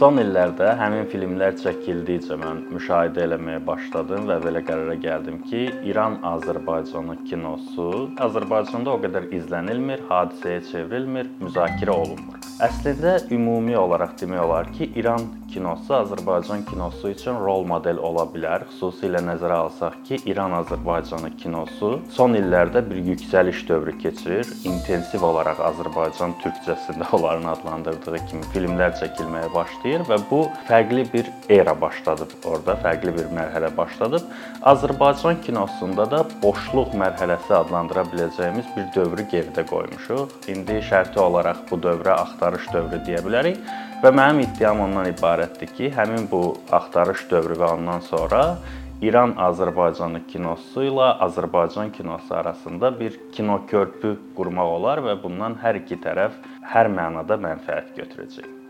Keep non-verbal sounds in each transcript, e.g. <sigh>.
Son illərdə həmin filmlər çəkildikcə mən müşahidə eləməyə başladım və belə qərara gəldim ki, İran-Azərbaycanı kinosu Azərbaycanda o qədər izlənilmir, hadisəyə çevrilmir, müzakirə olunmur. Əslində ümumi olaraq demək olar ki, İran kinosu Azərbaycan kinosu üçün rol model ola bilər. Xüsusilə nəzərə alsaq ki, İran-Azərbaycanı kinosu son illərdə bir yüksəliş dövrü keçirir. İntensiv olaraq Azərbaycan türkcəsində <laughs> onların adlandırdığı kimi filmlər çəkilməyə başlayır və bu fərqli bir era başladıb orada, fərqli bir mərhələ başladıb. Azərbaycan kinosunda da boşluq mərhələsi adlandıra biləcəyimiz bir dövrü geridə qoymuşuq. İndi şərti olaraq bu dövrə axtarış dövrü deyə bilərik və mənim iddiam ondan ibarətdir ki, həmin bu axtarış dövrü və ondan sonra İran-Azərbaycanı kinosu ilə Azərbaycan kinosu arasında bir kino körpü qurmaq olar və bundan hər iki tərəf hər mənada mənfəət götürəcək.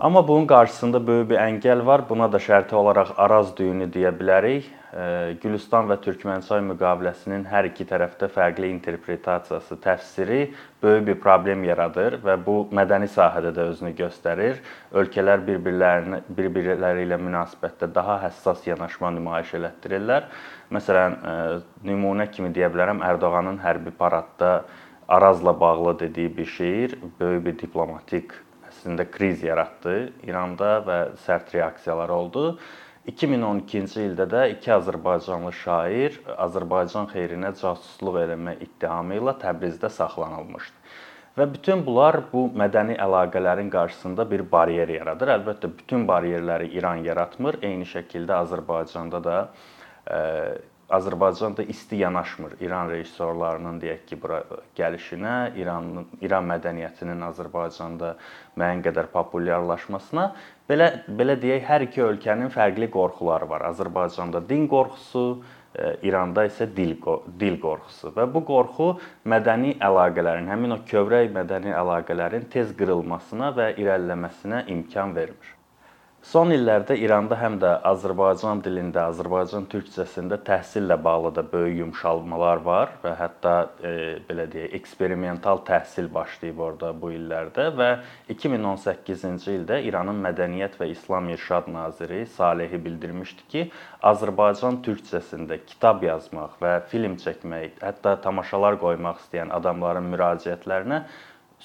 Amma bunun qarşısında böyük bir əngəl var. Buna da şərti olaraq Araz düyünü deyə bilərik. Gülüstan və Türkmənçay müqaviləsinin hər iki tərəfdə fərqli interpretasiyası, təfsiri böyük bir problem yaradır və bu mədəni sahədə də özünü göstərir. Ölkələr bir-birlərini bir-birləri ilə münasibətdə daha həssas yanaşma nümayiş elətdirirlər. Məsələn, nümunə kimi deyə bilərəm, Ərdoğanın hərbi paradda Arazla bağlı dediyi bir şeir böyük bir diplomatik əslində kriz yaratdı İranda və sərt reaksiyalar oldu. 2012-ci ildə də iki azərbaycanlı şair Azərbaycan xeyrinə casusluq eləmə ittihamı ilə Təbrizdə saxlanılmışdı. Və bütün bunlar bu mədəni əlaqələrin qarşısında bir baryer yaradır. Əlbəttə bütün baryerləri İran yaratmır. Eyni şəkildə Azərbaycanda da Azərbaycan da isti yanaşmır İran rejissorlarının deyək ki, bura gəlişinə, İranın İran mədəniyyətinin Azərbaycanda müəyyən qədər populyarlaşmasına. Belə belə deyək, hər iki ölkənin fərqli qorxuları var. Azərbaycanda din qorxusu, e, İranda isə dil dil qorxusu və bu qorxu mədəni əlaqələrin, həmin o kövrək mədəni əlaqələrin tez qırılmasına və irəliləməsinə imkan vermir. Son illərdə İranda həm də Azərbaycan dilində, Azərbaycan türkcəsində təhsillə bağlı da böyük yumşalmalar var və hətta e, belə deyək, eksperimental təhsil başlayıb orada bu illərdə və 2018-ci ildə İranın Mədəniyyət və İslam İrşad naziri Salehi bildirmişdi ki, Azərbaycan türkcəsində kitab yazmaq və film çəkmək, hətta tamaşalar qoymaq istəyən adamların müraciətlərinə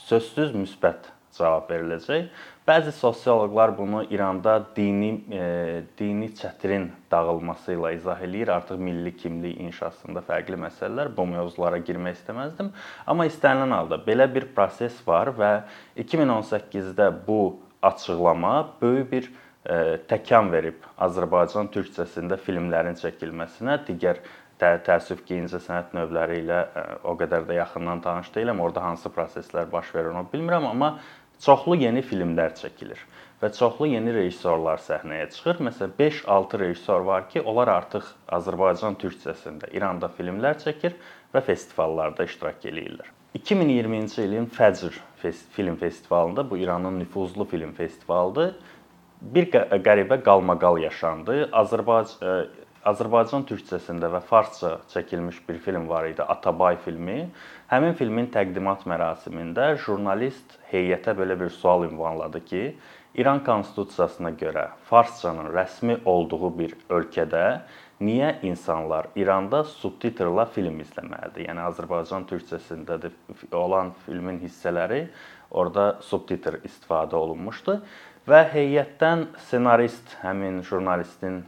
sözsüz müsbət cavab veriləcək. Bəzi sosioloqlar bunu İranda dini e, dini çətrin dağılması ilə izah eləyir. Artıq milli kimlik inşasında fərqli məsələlər. Bu mövzulara girmək istəməzdim, amma istənilən halda belə bir proses var və 2018-də bu açıqlama böyük bir e, təkan verib Azərbaycan türkcəsində filmlərin çəkilməsinə, digər tə təəssüf ki, incə sənət növləri ilə e, o qədər də yaxından tanış deyiləm. Orda hansı proseslər baş verir onu bilmirəm, amma çoxlu yeni filmlər çəkilir və çoxlu yeni rejissorlar səhnəyə çıxır. Məsələn, 5-6 rejissor var ki, onlar artıq Azərbaycan türkcəsində İranda filmlər çəkir və festivallarda iştirak eləyirlər. 2020-ci ilin Fəcr film festivalında, bu İranın nüfuzlu film festivalıdır. Bir qəribə qalmaqal yaşandı. Azərbaycan Azərbaycan türkcəsində və farsça çəkilmiş bir film var idi, Atabay filmi. Həmin filmin təqdimat mərasimində jurnalist heyətə belə bir sual ünvanladı ki, İran konstitusiyasına görə farsçanın rəsmi olduğu bir ölkədə niyə insanlar İranda subtitrla film izləməlidir? Yəni Azərbaycan türkcəsində olan filmin hissələri orada subtitr istifadə olunmuşdu və heyətdən ssenarist həmin jurnalistin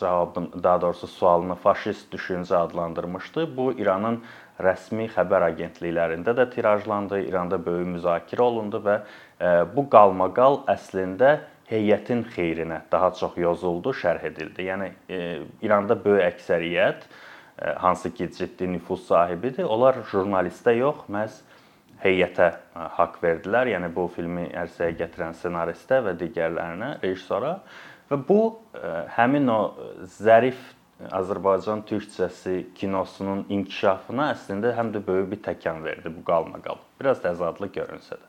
cavabın, daha doğrusu sualını faşist düşüncə adlandırmışdı. Bu İranın rəsmi xəbər agentliklərində də tirajlandı, İranda böyük müzakirə olundu və bu qalmaqal əslində heyətin xeyrinə daha çox yozuldu, şərh edildi. Yəni İranda böyük əksəriyyət hansı ki ciddi nüfuz sahibidir, onlar jurnalistə yox, məhz heyətə haqq verdilər. Yəni bu filmi ərsəyə gətirən ssenaristə və digərlərinə, rejissora. Və bu e, həmin o zərif Azərbaycan türkcəsi kinosunun inkişafına əslində həm də böyük bir təkan verdi bu qalmaqal. Biraz təzadlı görünsə də.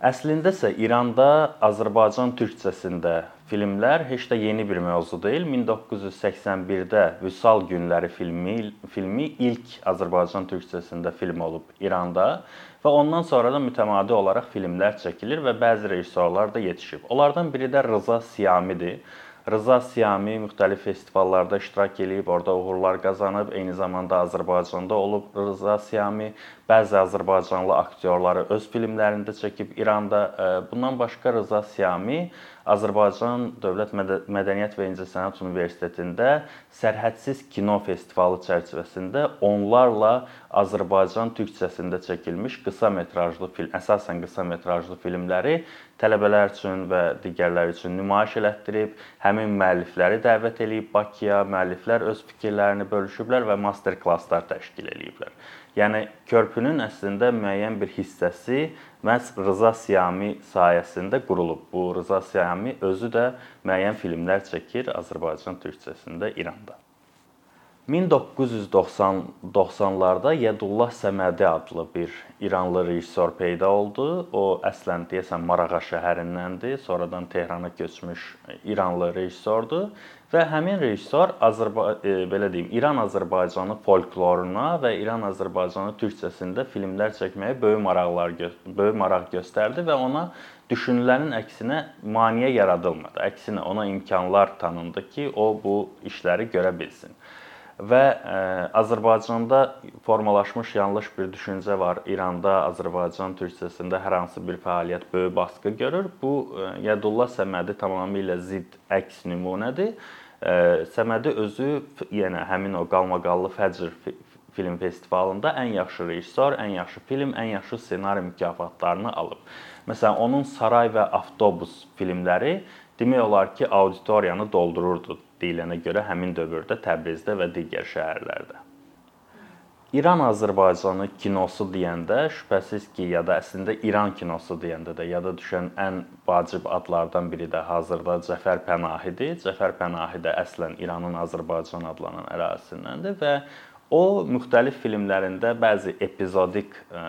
Əslində isə İranda Azərbaycan türkcəsində filmlər heç də yeni bir mövzu deyil. 1981-də Vüsal günləri filmi filmi ilk Azərbaycan türkcəsində film olub İranda və ondan sonra da mütəmadi olaraq filmlər çəkilir və bəzi rejissorlar da yetişib. Onlardan biri də Rıza Siyamidir. Rıza Siyami müxtəlif festivallarda iştirak eləyib, orada uğurlar qazanıb, eyni zamanda Azərbaycanda olub Rıza Siyami. Bəzi Azərbaycanlı aktyorları öz filmlərində çəkib İranda. Bundan başqa Rıza Siyami Azərbaycan Dövlət Mədəniyyət və İncəsənət Universitetində Sərhədsiz Kino Festivalı çərçivəsində onlarla Azərbaycan türkcəsində çəkilmiş qısa metrajlı film, əsasən qısa metrajlı filmləri tələbələr üçün və digərləri üçün nümayiş elətdirib, həmin müəllifləri dəvət eləyib Bakıya, müəlliflər öz fikirlərini bölüşüblər və master klasslar təşkil eləyiblər. Yəni körpünün əslində müəyyən bir hissəsi məhz Rıza Siyami sayəsində qurulub. Bu Rıza Siyami özü də müəyyən filmlər çəkir Azərbaycan türkcəsində İranda. 1990-larda Yədullah Səmədi adlı bir İranlı rejissor peyda oldu. O əslən deyəsən Marağa şəhərindəndir, sonradan Tehrana köçmüş İranlı rejissordur və həmin rejissor Azərba e, belə deyim, İran-Azərbaycanı folkloruna və İran-Azərbaycanı türkcəsində filmlər çəkməyə böyük maraqlar böyük maraq göstərdi və ona düşünülənin əksinə maneə yaradılmadı. Əksinə ona imkanlar tanındı ki, o bu işləri görə bilsin. Və ə, e, Azərbaycanda formalaşmış yanlış bir düşüncə var. İranda Azərbaycan türkcəsində hər hansı bir fəaliyyət böyük baskı görür. Bu ə, e, Yədullah Səmədi tamamilə zidd əks nümunədir. Səmədi özü yenə həmin o qalmaqallı Fəcr film festivalında ən yaxşı rejissor, ən yaxşı film, ən yaxşı ssenari mükafatlarını alıb. Məsələn, onun Saray və Avtobus filmləri demək olar ki, auditoriyanı doldururdu deyilənə görə həmin dövrdə Təbrizdə və digər şəhərlərdə. İran-Azərbaycanı kinosu deyəndə şübhəsiz ki, ya da əslində İran kinosu deyəndə də yada düşən ən vacib adlardan biri də hazırda Cəfər Pənahidir. Cəfər Pənahi də əslən İranın Azərbaycan adlanan ərazisindəndir və o müxtəlif filmlərində bəzi epizodik e,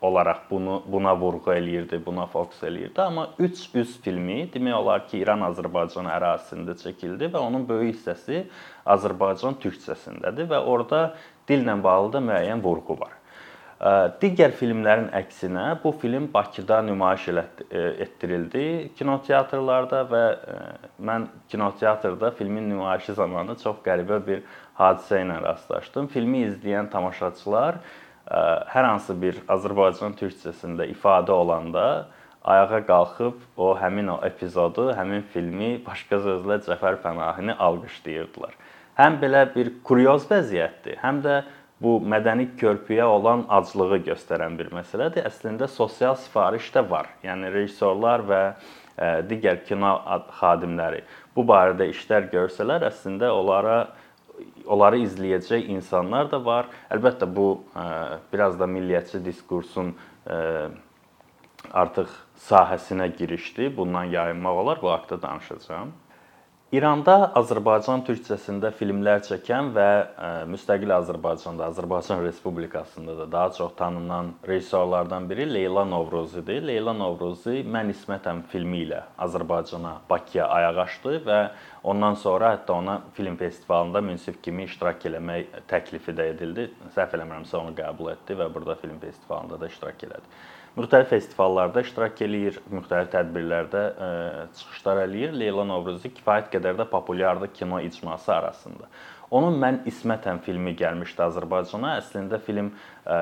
olaraq bunu buna vurğu eləyirdi, buna fokus eləyirdi, amma 3 üz filmi demək olar ki, İran-Azərbaycan ərazisində çəkildi və onun böyük hissəsi Azərbaycan türkcəsindədir və orada dillə bağlı da müəyyən vurğu var. Digər filmlərin əksinə bu film Bakıda nümayiş etdirildi kinoteatrlarda və mən kinoteatrda filmin nümayişi zamanı çox qəribə bir hadisə ilə rastlaşdım. Filmi izləyən tamaşaçılar hər hansı bir Azərbaycan türkcəsində ifadə olanda ayağa qalxıb o həmin o epizodu, həmin filmi başqa sözlə Cəfər Pənahini alqışlayırdılar həm belə bir kuryoz vəziyyətdir, həm də bu mədəni körpüyə olan aclığı göstərən bir məsələdir. Əslində sosial sifariş də var. Yəni rejissorlar və digər kino xadimləri bu barədə işlər görsələr, əslində onlara onları izləyəcək insanlar da var. Əlbəttə bu e, biraz da milliyyətçi diskursun e, artıq sahəsinə girişdi. Bundan yayınmaq olar, bu haqqda danışacağam. İranda Azərbaycan türkcəsində filmlər çəkən və e, müstəqil Azərbaycanda, Azərbaycan Respublikasında da daha çox tanınan rejissorlardan biri Leyla Novruzidir. Leyla Novruzi Mən İsmətəm filmi ilə Azərbaycana, Bakıya ayaq açdı və ondan sonra hətta ona film festivalında münsif kimi iştirak eləmək təklifi də edildi. Səhv eləmirəmsə onu qəbul etdi və burada film festivalında da iştirak elədi müxtəlif festivallarda iştirak eləyir, müxtəlif tədbirlərdə ə, e, çıxışlar eləyir. Leyla Novruzi kifayət qədər də populyardır kino icması arasında. Onun Mən İsmətəm filmi gəlmişdi Azərbaycana. Əslində film ə, e,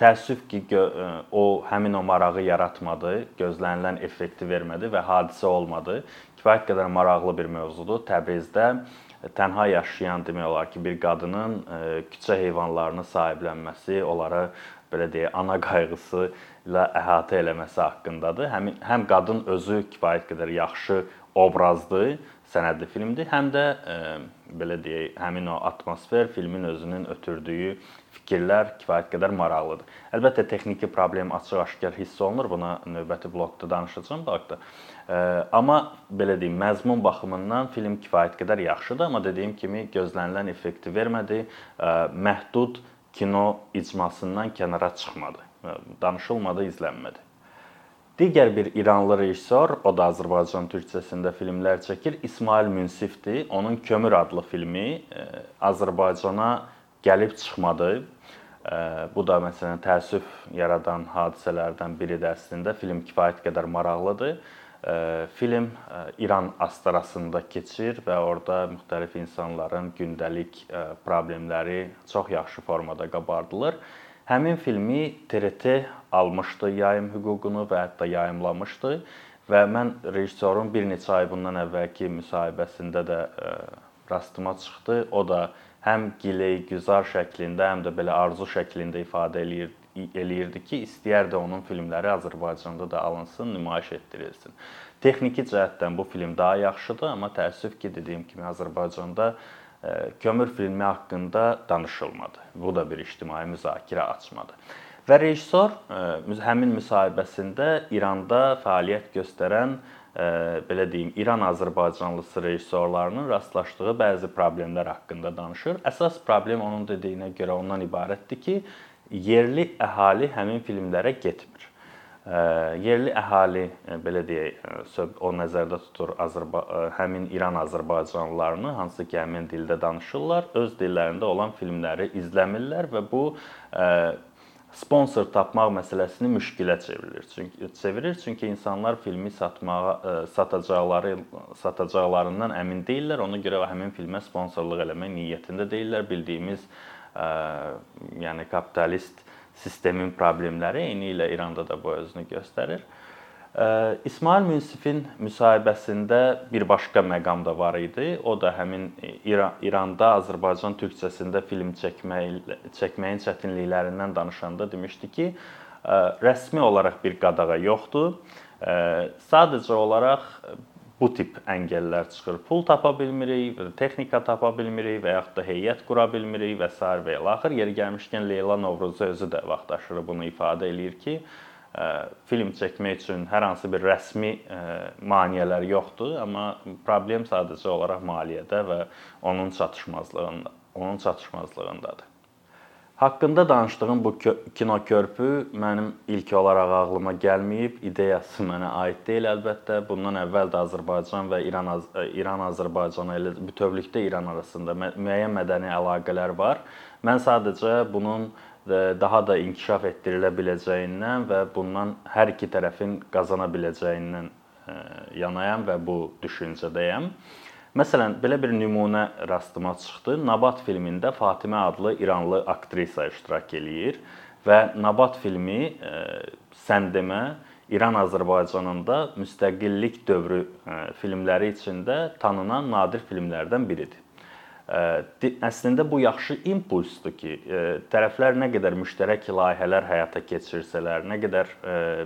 təəssüf ki, e, o həmin o marağı yaratmadı, gözlənilən effekti vermədi və hadisə olmadı. Kifayət qədər maraqlı bir mövzudur. Təbrizdə tənha yaşayan demək olar ki, bir qadının küçə heyvanlarını sahiblənməsi, onlara belə deyək, ana qayğısı ilə əhatə eləməsi haqqındadır. Həm həm qadın özü kifayət qədər yaxşı obrazdır, sənədli filmdir, həm də e, belə deyək, həmin o atmosfer, filmin özünün ötürdüyü fikirlər kifayət qədər maraqlıdır. Əlbəttə texniki problem açıq-aşkar hiss olunur. Buna növbəti blokda danışacağam haqqda. E, amma belə deyim, məzmun baxımından film kifayət qədər yaxşıdır, amma dediyim kimi gözlənilən effekti vermədi. E, məhdud kino icmasından kənara çıxmadı. Danışılmadı, izlənmədi. Digər bir İranlı rejissor, o da Azərbaycan türkcəsində filmlər çəkir, İsmail Münsifdir. Onun Kömür adlı filmi Azərbaycana gəlib çıxmadı. Bu da məsələn təəssüf yaradan hadisələrdən biridir əslində. Film kifayət qədər maraqlıdır. Film İran astarasında keçir və orada müxtəlif insanların gündəlik problemləri çox yaxşı formada qabardılır. Həmin filmi TRT almışdı yayım hüququnu və hətta yayımlamışdı və mən rejissorun bir neçə ay bundan əvvəlki müsahibəsində də rastıma çıxdı. O da həm giley güzar şəklində, həm də belə arzu şəklində ifadə eləyir eləyirdi ki, istəyərdi onun filmləri Azərbaycanda da alınsın, nümayiş etdirilsin. Texniki cəhətdən bu film daha yaxşıdır, amma təəssüf ki, dediyim kimi Azərbaycanda kömür filmi haqqında danışılmadı. Bu da bir ictimai müzakirə açmadı. Və rejissor həmin müsahibəsində İranda fəaliyyət göstərən belə deyim, İran Azərbaycanlısı rejissorlarının rastlaşdığı bəzi problemlər haqqında danışır. Əsas problem onun dediyinə görə ondan ibarətdir ki, yerli əhali həmin filmlərə getmir yerli əhali belə deyək, o nəzərdə tutur Azərba həmin İran azərbaycanlılarını, hansı ki, həmin dildə danışırlar, öz dillərində olan filmləri izləmirlər və bu sponsor tapmaq məsələsini müşkilə çevirir. Çünki çevirir çünki insanlar filmi satmağa satacaqları satacaqlarından əmin deyillər. Ona görə həmin filmə sponsorluq eləmək niyyətində deyillər. Bildiyimiz yəni kapitalist sistemin problemləri eyni ilə İranda da bu özünü göstərir. İsmail Münsifin müsahibəsində bir başqa məqam da var idi. O da həmin İran, İranda Azərbaycan türkcəsində film çəkmək çəkməyin çətinliklərindən danışanda demişdi ki, rəsmi olaraq bir qadağa yoxdur. Sadəcə olaraq bu tip əngəllər çıxır. Pul tapa bilmirik, texnika tapa bilmirik və yaxud da heyət qura bilmirik və s. və axır yeri gəlmişkən Leyla Novruzu özü də vaxtaşırı bunu ifadə eləyir ki, film çəkmək üçün hər hansı bir rəsmi maneələr yoxdur, amma problem sadəcə olaraq maliyyədə və onun çatışmazlığında, onun çatışmazlığındadır. Haqqında danışdığım bu kino körpü mənim ilk olaraq ağlıma gəlməyib, ideyası mənə aid deyil əlbəttə. Bundan əvvəl də Azərbaycan və İran İran Azərbaycan elə bütövlükdə İran arasında müəyyən mədəni əlaqələr var. Mən sadəcə bunun daha da inkişaf etdirilə biləcəyindən və bundan hər iki tərəfin qazana biləcəyindən yanayam və bu düşüncədəyəm. Məsələn, belə bir nümunə rastıma çıxdı. Nabat filmində Fatimə adlı İranlı aktrisa iştirak eləyir və Nabat filmi e, sən demə İran Azərbaycanında müstəqillik dövrü e, filmləri içində tanınan nadir filmlərdən biridir. Əslində bu yaxşı impulsdur ki, tərəflər nə qədər müştərək layihələr həyata keçirsələr, nə qədər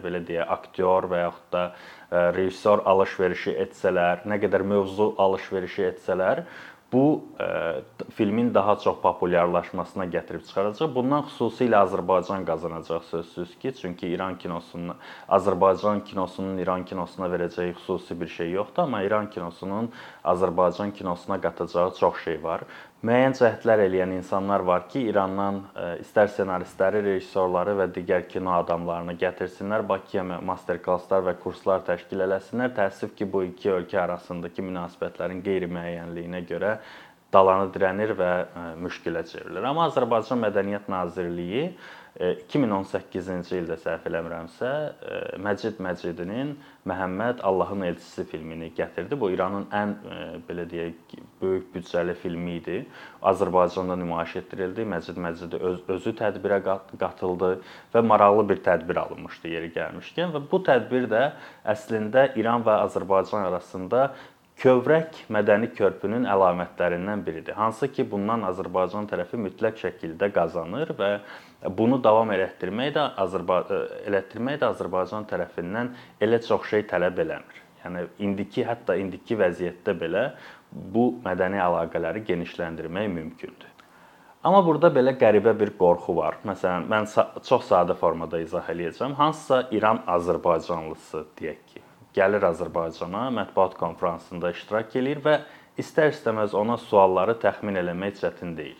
belə deyə aktyor və yaxud da rejissor alış-verişi etsələr, nə qədər mövzu alış-verişi etsələr, bu ə, filmin daha çox populyarlaşmasına gətirib çıxaracaq. Bundan xüsusilə Azərbaycan qazanacaq sözsüz ki, çünki İran kinosunun Azərbaycan kinosunun İran kinosuna verəcəyi xüsusi bir şey yoxdur, amma İran kinosunun Azərbaycan kinosuna qatacağı çox şey var müəyyən cəhdlər eləyən insanlar var ki, İrandan e, istər ssenaristləri, rejissorları və digər kino adamlarını gətirsinlər, Bakıya master-klasslar və kurslar təşkil eləsinlər. Təəssüf ki, bu iki ölkə arasındakı münasibətlərin qeyri-müəyyənliyinə görə dalanı dirənir və e, müşkilə çevrilir. Amma Azərbaycan Mədəniyyət Nazirliyi 2018-ci ildə səhv eləmirəmsə, e, Məcid Məcidinin Məhəmməd Allahın elçisi filmini gətirdi. Bu İranın ən e, belə deyək böyük büdcəli filmi idi. Azərbaycanda nümayiş etdirildi. Məcid Məcidi öz, özü tədbirə qatıldı və maraqlı bir tədbir alınmışdı yeri gəlmişkən və bu tədbir də əslində İran və Azərbaycan arasında kövrək mədəni körpünün əlamətlərindən biridir. Hansı ki, bundan Azərbaycan tərəfi mütləq şəkildə qazanır və bunu davam elətdirmək də Azərbaycan elətdirmək də Azərbaycan tərəfindən elə çox şey tələb eləmir. Yəni indiki hətta indiki vəziyyətdə belə bu mədəni əlaqələri genişləndirmək mümkündür. Amma burada belə qəribə bir qorxu var. Məsələn, mən çox sadə formada izah eləyəcəm. Hansısa İran Azərbaycanlısı deyək ki, gəlir Azərbaycana, mətbuat konfransında iştirak eləyir və istər-istəməz ona sualları təxmin eləmək çətin deyil.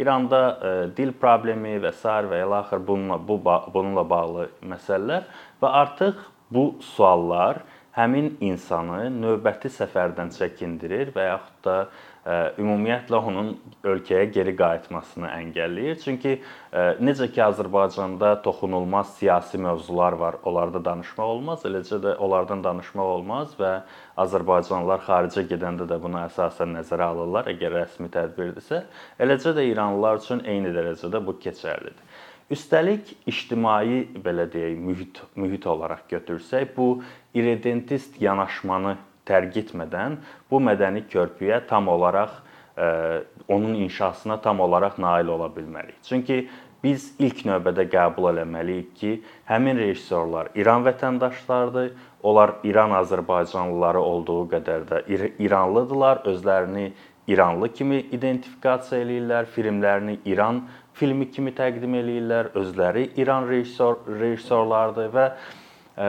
İranda ə, e, dil problemi və s. və ilə axır bununla bu bununla bağlı məsələlər və artıq bu suallar həmin insanı növbəti səfərdən çəkindirir və yaxud da ümumiyyətlə onun ölkəyə geri qayıtmasını əngəlləyir. Çünki necə ki Azərbaycanda toxunulmaz siyasi mövzular var, onlarda danışmaq olmaz, eləcə də onlardan danışmaq olmaz və Azərbaycanlılar xaricə gedəndə də bunu əsasən nəzərə alırlar əgər rəsmi tədbirdirsə. Eləcə də İranlılar üçün eyni dərəcədə bu keçərlidir. Üstəlik ictimai belə deyək, mühit mühit olaraq götürsək, bu irredentist yanaşmanı tərk etmədən bu mədəni körpüyə tam olaraq ə, onun inşasına tam olaraq nail ola bilmərik. Çünki biz ilk növbədə qəbul etməliyik ki, həmin rejissorlar İran vətəndaşlarıdır. Onlar İran Azərbaycanlıları olduğu qədər də İranlıdılar, özlərini İranlı kimi identifikasiya eləyirlər, filmlərini İran filmi kimi təqdim eləyirlər, özləri İran rejissor rejissorlardır və ə,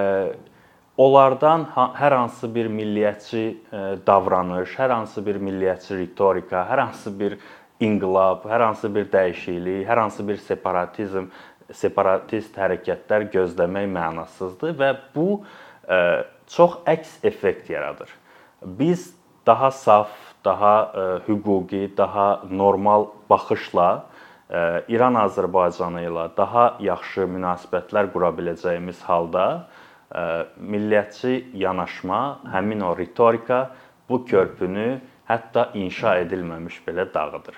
onlardan hər hansı bir milliyyətçi davranış, hər hansı bir milliyyətçi ritorika, hər hansı bir inqilab, hər hansı bir dəyişiklik, hər hansı bir separatizm, separatist hərəkətlər gözləmək mənasızdır və bu çox əks effekt yaradır. Biz daha saf, daha hüquqi, daha normal baxışla İran Azərbaycanı ilə daha yaxşı münasibətlər qura biləcəyimiz halda millətçi yanaşma, həmin o ritorika bu körpünü hətta inşa edilməmiş belə dağıdır.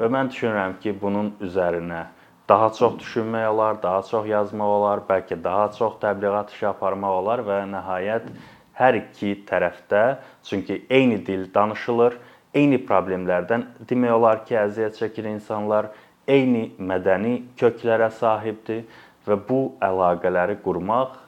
Və mən düşünürəm ki, bunun üzərinə daha çox düşünmək olar, daha çox yazmaq olar, bəlkə daha çox təbliğat işi aparmaq olar və nəhayət hər iki tərəfdə çünki eyni dil danışılır, eyni problemlərdən demək olar ki, əziyyət çəkir insanlar, eyni mədəni köklərə sahibdir və bu əlaqələri qurmaq